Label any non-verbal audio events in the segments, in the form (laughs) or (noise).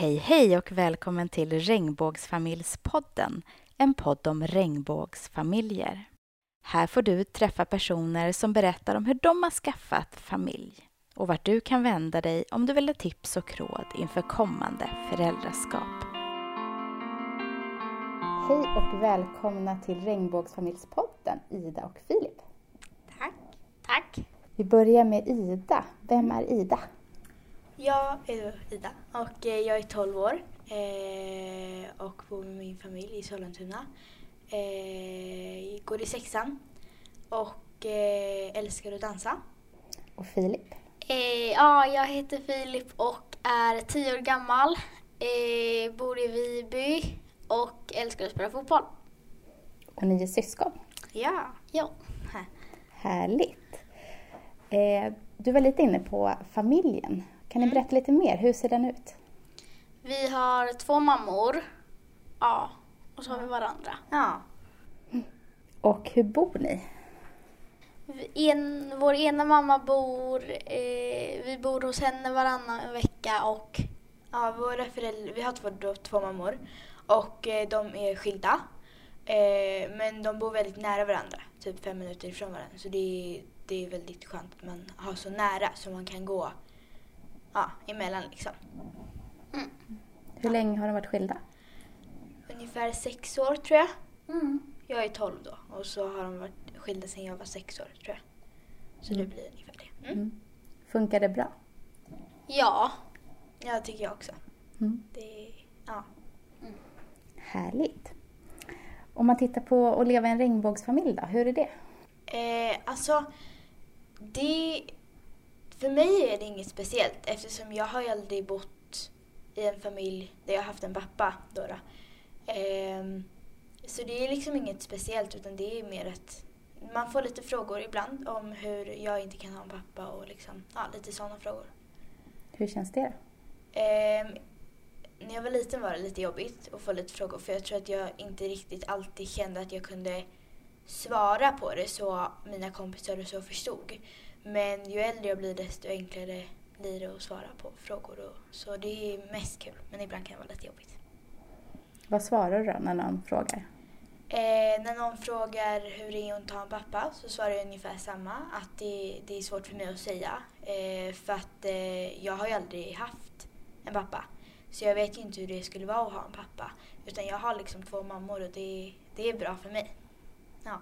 Hej hej och välkommen till Regnbågsfamiljspodden, en podd om regnbågsfamiljer. Här får du träffa personer som berättar om hur de har skaffat familj och vart du kan vända dig om du vill ha tips och råd inför kommande föräldraskap. Hej och välkomna till Regnbågsfamiljspodden, Ida och Filip. Tack. Tack. Vi börjar med Ida. Vem är Ida? Jag är Ida och eh, jag är 12 år eh, och bor med min familj i Sollentuna. Eh, går i sexan och älskar att dansa. Och Filip? ja, jag heter Filip och är 10 år gammal. bor i Viby och älskar att spela fotboll. Och ni är syskon? Ja. ja. Härligt. du var lite inne på familjen. Kan ni mm. berätta lite mer? Hur ser den ut? Vi har två mammor. Ja, och så har vi varandra. Ja. Och hur bor ni? En, vår ena mamma bor, eh, vi bor hos henne varannan vecka och Ja, våra föräldrar, vi har två, två mammor och eh, de är skilda. Eh, men de bor väldigt nära varandra, typ fem minuter ifrån varandra. Så det är, det är väldigt skönt att man har så nära så man kan gå ja, emellan liksom. Mm. Hur länge har de varit skilda? Ungefär sex år tror jag. Mm. Jag är tolv då och så har de varit skilda sedan jag var sex år tror jag. Så mm. det blir ungefär det. Mm. mm. Funkar det bra? Ja. Det tycker jag också. Mm. Det, ja. Mm. Härligt. Om man tittar på att leva i en regnbågsfamilj då, hur är det? Eh, alltså, det för mig är det inget speciellt eftersom jag har aldrig bott i en familj där jag har haft en pappa. Då, då. Ehm, så det är liksom inget speciellt utan det är mer att man får lite frågor ibland om hur jag inte kan ha en pappa och liksom, ja, lite sådana frågor. Hur känns det? Ehm, när jag var liten var det lite jobbigt att få lite frågor för jag tror att jag inte riktigt alltid kände att jag kunde svara på det så mina kompisar och så förstod. Men ju äldre jag blir desto enklare blir det att svara på frågor. Och, så det är mest kul, men ibland kan det vara lite jobbigt. Vad svarar du då när någon frågar? Eh, när någon frågar hur det är att ha en pappa så svarar jag ungefär samma. Att det, det är svårt för mig att säga. Eh, för att eh, jag har ju aldrig haft en pappa. Så jag vet ju inte hur det skulle vara att ha en pappa. Utan jag har liksom två mammor och det, det är bra för mig. Ja.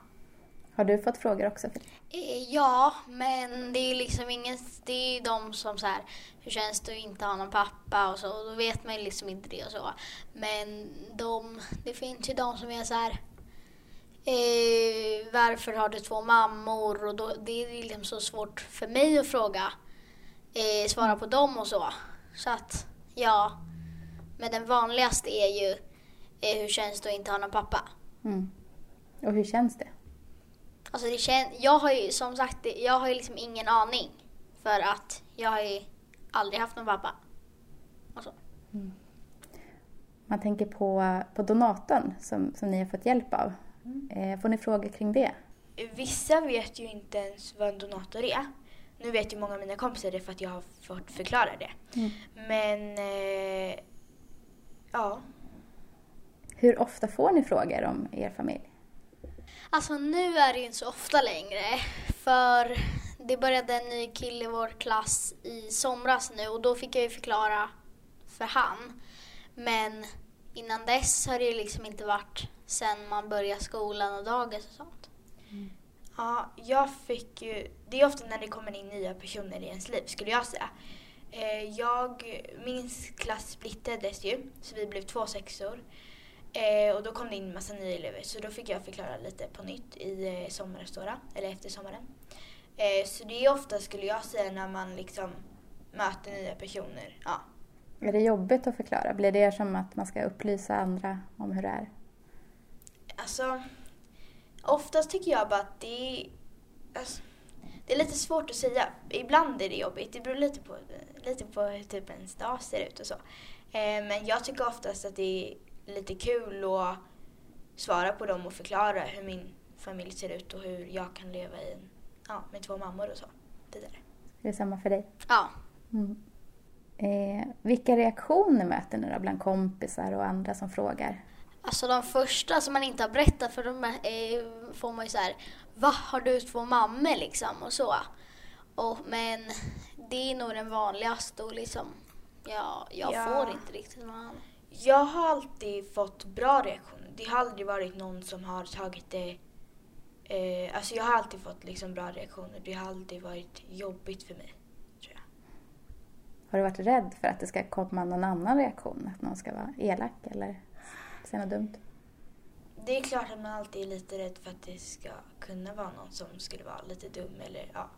Har du fått frågor också? Eh, ja, men det är liksom ingen, det är de som så här, hur känns det att inte ha någon pappa och så, och då vet man liksom inte det och så. Men de, det finns ju de som är så här, eh, varför har du två mammor? Och då, det är liksom så svårt för mig att fråga, eh, svara på dem och så. Så att, ja. Men den vanligaste är ju, eh, hur känns det att inte ha någon pappa? Mm. Och hur känns det? Alltså det kän, jag har ju som sagt, jag har ju liksom ingen aning. För att jag har ju aldrig haft någon pappa. Mm. Man tänker på, på donatorn som, som ni har fått hjälp av. Mm. Eh, får ni frågor kring det? Vissa vet ju inte ens vad en donator är. Nu vet ju många av mina kompisar det för att jag har fått förklara det. Mm. Men, eh, ja. Hur ofta får ni frågor om er familj? Alltså nu är det ju inte så ofta längre. För det började en ny kille i vår klass i somras nu och då fick jag ju förklara för han. Men innan dess har det ju liksom inte varit sen man började skolan och dagis och sånt. Mm. Ja, jag fick ju... Det är ofta när det kommer in nya personer i ens liv, skulle jag säga. Eh, jag, min klass splittrades ju, så vi blev två sexor. Eh, och då kom det in massa nya elever så då fick jag förklara lite på nytt i eh, sommaras då, eller efter sommaren. Eh, så det är ofta, skulle jag säga, när man liksom möter nya personer. Ja. Är det jobbigt att förklara? Blir det som att man ska upplysa andra om hur det är? Alltså, oftast tycker jag bara att det är, alltså, det är lite svårt att säga. Ibland är det jobbigt. Det beror lite på, lite på hur typ ens dag ser ut och så. Eh, men jag tycker oftast att det är lite kul att svara på dem och förklara hur min familj ser ut och hur jag kan leva i ja, med två mammor och så vidare. Det är samma för dig? Ja. Mm. Eh, vilka reaktioner möter ni då bland kompisar och andra som frågar? Alltså de första som man inte har berättat för dem är, får man ju så här, va har du två mammor liksom och så. Och, men det är nog den vanligaste och liksom, ja, jag Ja. får inte riktigt någon annan. Jag har alltid fått bra reaktioner. Det har aldrig varit någon som har tagit det... Eh, alltså jag har alltid fått liksom bra reaktioner. Det har aldrig varit jobbigt för mig, tror jag. Har du varit rädd för att det ska komma någon annan reaktion? Att någon ska vara elak eller säga något dumt? Det är klart att man alltid är lite rädd för att det ska kunna vara någon som skulle vara lite dum eller ja.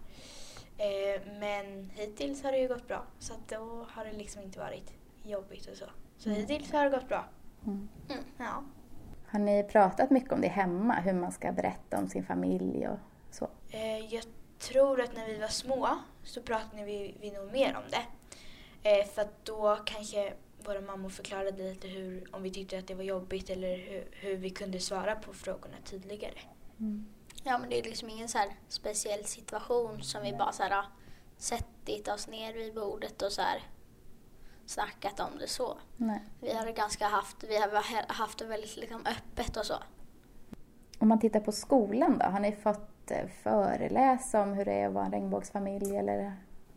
Eh, men hittills har det ju gått bra. Så att då har det liksom inte varit jobbigt och så. Så Mm. hittills har det gått bra. Mm. Ja. Har ni pratat mycket om det hemma? Hur man ska berätta om sin familj och så? Eh, jag tror att när vi var små så pratade vi, vi nog mer om det. Eh, för att då kanske våra mammor förklarade lite hur, om vi tyckte att det var jobbigt eller hur, hur vi kunde svara på frågorna tydligare. Ja men det är liksom ingen så här speciell situation som vi bara så här har suttit oss ner vid bordet och så här snackat om det så. Nej. Vi har ganska haft, vi har haft det väldigt liksom öppet och så. Om man tittar på skolan då, har ni fått eh, föreläsa om hur det är att vara en regnbågsfamilj eller?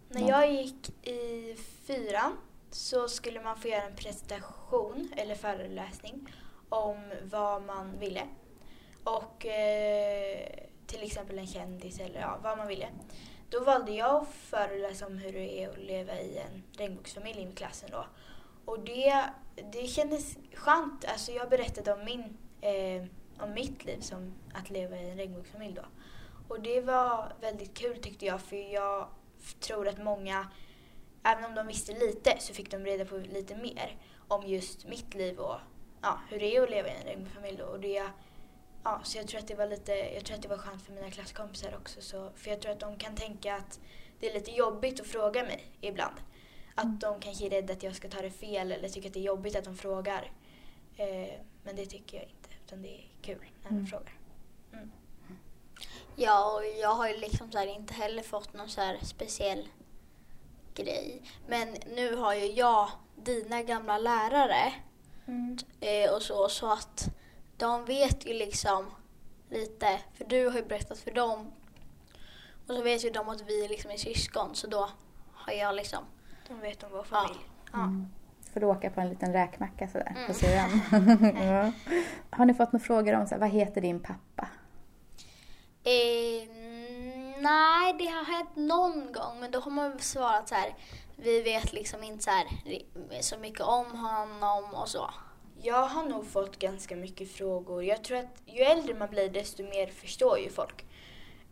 När jag gick i fyran så skulle man få göra en presentation eller föreläsning om vad man ville. Och eh, till exempel en kändis eller ja, vad man ville. Då valde jag att föreläsa om hur det är att leva i en regnbågsfamilj i klassen då. Och det, det kändes skönt. Alltså jag berättade om, min, eh, om mitt liv som att leva i en regnbågsfamilj då. Och det var väldigt kul tyckte jag för jag tror att många, även om de visste lite, så fick de reda på lite mer om just mitt liv och ja, hur det är att leva i en regnbågsfamilj då. Och det, ja, så jag tror att det var lite, jag tror att det var skönt för mina klasskompisar också. Så, för jag tror att de kan tänka att det är lite jobbigt att fråga mig ibland. Att de kanske är rädda att jag ska ta det fel eller tycker att det är jobbigt att de frågar. Eh, men det tycker jag inte, utan det är kul när de Mm. frågar. Ja, och jag har ju liksom så här inte heller fått någon så här speciell grej. Men nu har ju jag dina gamla lärare eh, och så, så att de vet ju liksom lite, för du har ju berättat för dem. Och så vet ju de att vi liksom är syskon, så då har jag liksom, De vet om vår familj. Ja. Mm. Får du åka på en liten räkmacka sådär på Mm. syrran? (laughs) ja. Har ni fått några frågor om så här, vad heter din pappa? Eh, nej, det har hänt någon gång, men då har man svarat så här. Vi vet liksom inte så, här, så mycket om honom och så. Jag har nog fått ganska mycket frågor. Jag tror att ju äldre man blir desto mer förstår ju folk.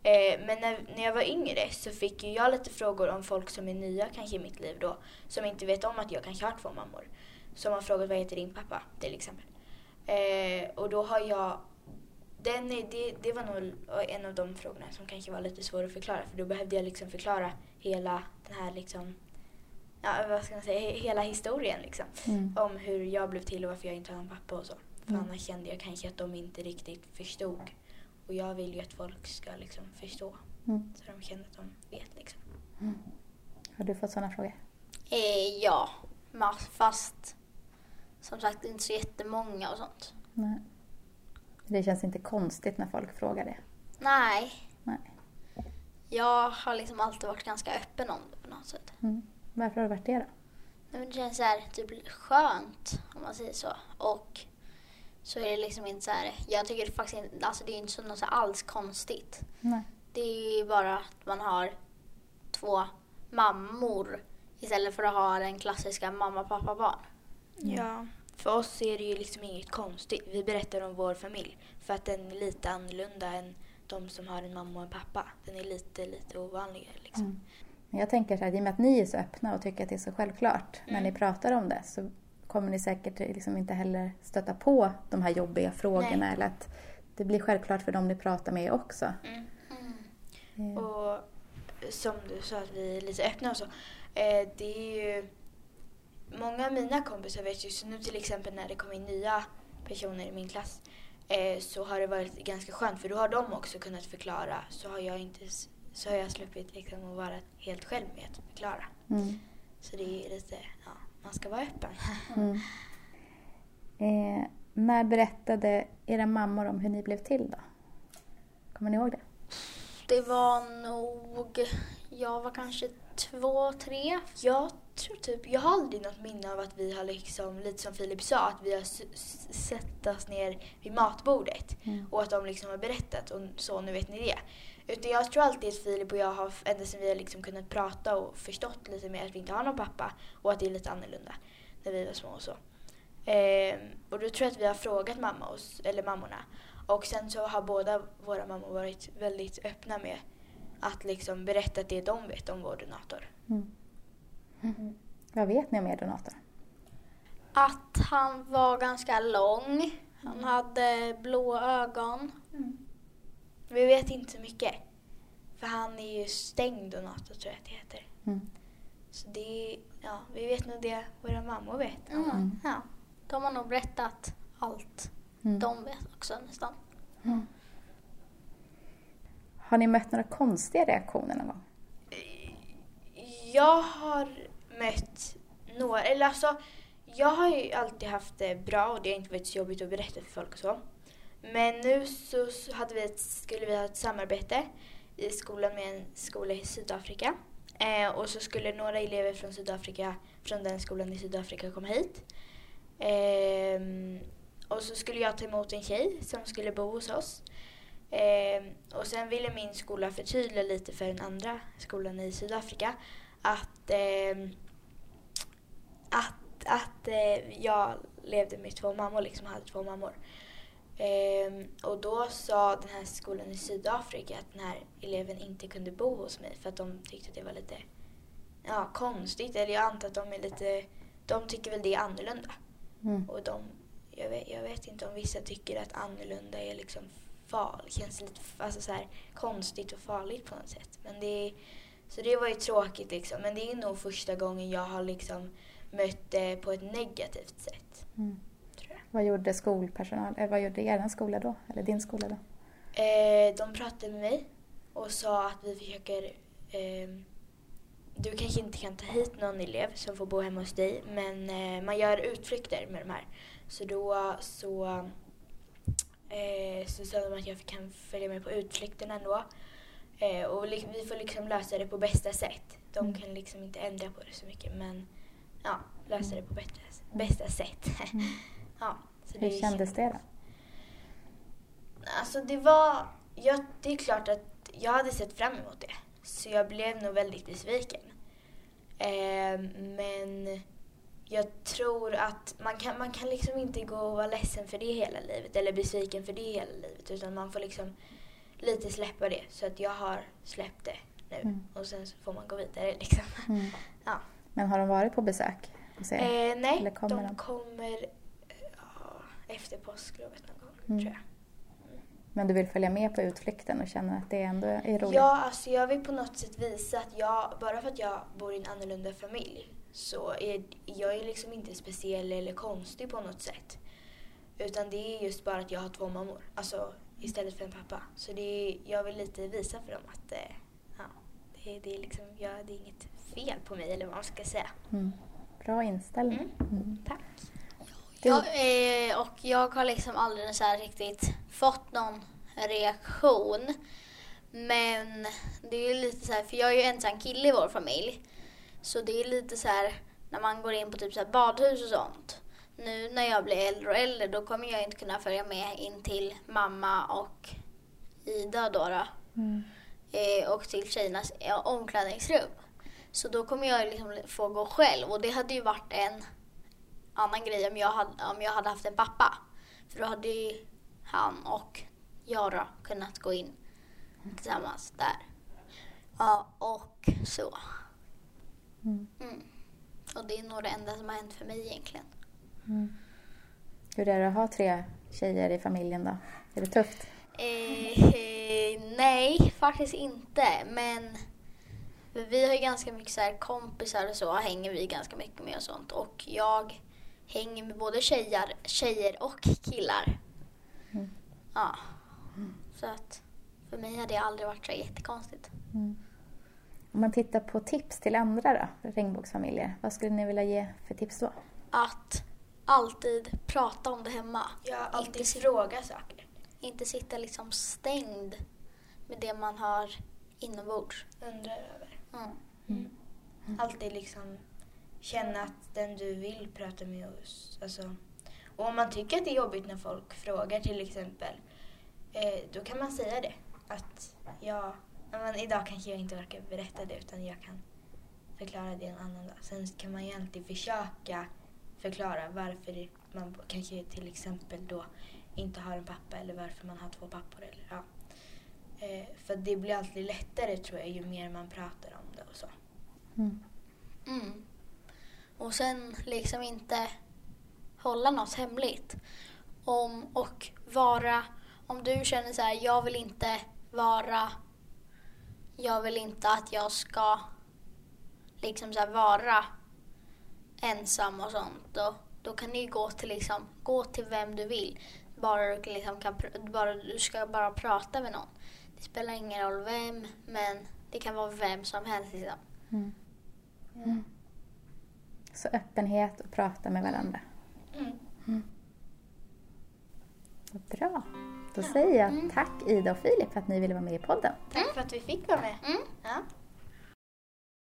Eh, men när, när jag var yngre så fick ju jag lite frågor om folk som är nya kanske i mitt liv då. Som inte vet om att jag kanske har två mammor. Som har frågat vad heter din pappa till exempel. Eh, och då har jag den det, det var nog en av de frågorna som kanske var lite svår att förklara för då behövde jag liksom förklara hela den här liksom, ja vad ska man säga, he- hela historien liksom Mm. om hur jag blev till och varför jag inte har en pappa och så. För Mm. annars kände jag kanske att de inte riktigt förstod. Och jag vill ju att folk ska liksom förstå. Mm. Så de känner att de vet liksom. Har du fått sådana frågor? Eh, ja, fast som sagt inte så jättemånga och sånt. Nej. Det känns inte konstigt när folk frågar det. Nej, Nej. jag har liksom alltid varit ganska öppen om det på något sätt. Mm. Varför har du varit det då? Men Det känns så här, typ skönt om man säger så. Och så är det liksom inte så här, jag tycker det faktiskt inte, alltså det är inte så något så alls konstigt. Nej. Det är ju bara att man har två mammor istället för att ha den klassiska mamma, pappa, barn. Ja. För oss är det ju liksom inget konstigt. Vi berättar om vår familj. För att den är lite annorlunda än de som har en mamma och en pappa. Den är lite, lite ovanligare liksom. Mm. Men jag tänker så här, i och med att ni är så öppna och tycker att det är så självklart när Mm. ni pratar om det så kommer ni säkert liksom inte heller stöta på de här jobbiga frågorna Nej. eller att det blir självklart för dem ni pratar med också. Mm. Mm. Eh, Och som du sa att vi är lite öppna och så. Eh, det är ju... Många av mina kompisar vet ju, så nu till exempel när det kommer in nya personer i min klass eh, så har det varit ganska skönt för då har de också kunnat förklara så har jag inte så har jag sluppit liksom att vara helt själv med att förklara. Mm. Så det är lite, ja, man ska vara öppen. (laughs) Mm. Eh, när berättade era mammor om hur ni blev till då? Kommer ni ihåg det? Det var nog, jag var kanske två, tre. Jag tror typ, jag har aldrig något minne av att vi har liksom, lite som Filip sa, att vi har sett oss ner vid matbordet Mm. och att de liksom har berättat och så, nu vet ni det. Utan jag tror alltid att Filip och jag har, ända sedan vi har liksom kunnat prata och förstått lite mer att vi inte har någon pappa och att det är lite annorlunda när vi var små och så. Ehm, och då tror jag att vi har frågat mamma och, s- eller mammorna. Och sen så har båda våra mammor varit väldigt öppna med att liksom berätta det de vet om vår donator. Mm. Vad vet ni om er donator? Att han var ganska lång. Han hade blå ögon. Vi vet inte så mycket. För han är ju stängd donator tror jag att det heter. Mm. Så det, ja, vi vet nog det våra mammor vet. Mm. Ja, de har nog berättat allt Mm. de vet också nästan. Mm. Har ni mött några konstiga reaktioner någon gång? Jag har mött några, eller alltså jag har ju alltid haft det bra och det har inte varit så jobbigt att berätta för folk och så. Men nu så hade vi ett, skulle vi ha ett samarbete i skolan med en skola i Sydafrika. Eh, och så skulle några elever från Sydafrika, från den skolan i Sydafrika komma hit. Eh, och så skulle jag ta emot en tjej som skulle bo hos oss. Eh, och sen ville min skola förtydliga lite för den andra skolan i Sydafrika att, ehm, att, att eh, jag levde med två mammor, liksom hade två mammor. Ehm, Ehm, och då sa den här skolan i Sydafrika att den här eleven inte kunde bo hos mig för att de tyckte att det var lite ja, konstigt. Eller jag antar att de är lite, de tycker väl det är annorlunda. Mm. Och de, jag, vet, jag vet inte om vissa tycker att annorlunda är liksom farligt, känns lite alltså så här, konstigt och farligt på något sätt. Men det är, så det var ju tråkigt liksom. Men det är nog första gången jag har liksom mött det på ett negativt sätt. Mm. Vad gjorde skolpersonal, eller vad gjorde er skola då? Eller din skola då? Eh, de pratade med mig och sa att vi försöker... ehm, du kanske inte kan ta hit någon elev som får bo hemma hos dig men eh, man gör utflykter med de här. Så då så, eh, så sa de att jag kan följa med på utflykterna ändå. Eh, och vi får liksom lösa det på bästa sätt. De Mm. kan liksom inte ändra på det så mycket men ja, lösa det på bästa, bästa sätt. (laughs) Ja, Hur kändes det då? Alltså det var, ja, det är klart att jag hade sett fram emot det. Så jag blev nog väldigt besviken. Eh, men jag tror att man kan, man kan liksom inte gå och vara ledsen för det hela livet eller besviken för det hela livet utan man får liksom lite släppa det. Så att jag har släppt det nu Mm. och sen så får man gå vidare liksom. Mm. Ja. Men har de varit på besök? Eh, nej, de de? kommer efter påsklovet någon gång Mm. tror jag. Men du vill följa med på utflykten och känna att det ändå är roligt? Ja, alltså jag vill på något sätt visa att jag, bara för att jag bor i en annorlunda familj, så är jag är liksom inte speciell eller konstig på något sätt. Utan det är just bara att jag har två mammor, alltså istället för en pappa. Så det är, jag vill lite visa för dem att eh, ja, det, är- det, är liksom, ja, det är inget fel på mig eller vad man ska säga. Mm. Bra inställning. Mm. Mm. Tack. Jag, eh, och jag har liksom aldrig så riktigt fått någon reaktion. Men det är ju lite så här, för jag är ju ensam kille i vår familj. Så det är lite så här när man går in på typ så badhus och sånt. Nu när jag blir äldre och äldre då kommer jag inte kunna följa med in till mamma och Ida då. då Mm. eh, och till tjejernas omklädningsrum. Så då kommer jag liksom få gå själv och det hade ju varit en annan grej om jag hade, om jag hade haft en pappa. För då hade ju han och jag då kunnat gå in tillsammans där. Ja, och så. Mm. Mm. Och det är nog det enda som har hänt för mig egentligen. Mm. Hur är det att ha tre tjejer i familjen då? Är det tufft? Eh, (laughs) nej, faktiskt inte. Men vi har ju ganska mycket så här kompisar och så hänger vi ganska mycket med och sånt. Och jag hänger med både tjejer, tjejer och killar. Mm. Ja. Så att för mig har det aldrig varit så jättekonstigt. Mm. Om man tittar på tips till andra då, regnbågsfamiljer, vad skulle ni vilja ge för tips då? Att alltid prata om det hemma. Har alltid Inte fråga saker. Inte sitta liksom stängd med det man har inombords. Undrar över. Mm. Alltid liksom känna att den du vill prata med oss. Alltså, och om man tycker att det är jobbigt när folk frågar till exempel. Eh, då kan man säga det. Att ja, men idag kanske jag inte orkar berätta det utan jag kan förklara det en annan dag. Sen kan man ju alltid försöka förklara varför man kanske till exempel då inte har en pappa eller varför man har två pappor. Eller, ja. eh, för det blir alltid lättare tror jag ju mer man pratar om det och så. Mm. Mm. Och sen liksom inte hålla något hemligt. Om, och vara, om du känner så här, jag vill inte vara, jag vill inte att jag ska liksom så här vara ensam och sånt. Då, då kan du gå till, liksom, gå till vem du vill. Bara du, liksom kan, pr- bara, du ska bara prata med någon. Det spelar ingen roll vem, men det kan vara vem som helst. Liksom. Mm. Mm. Så öppenhet och prata med varandra. Mm. Vad bra. Då säger jag tack Ida och Filip för att ni ville vara med i podden. Tack för att vi fick vara med. Mm.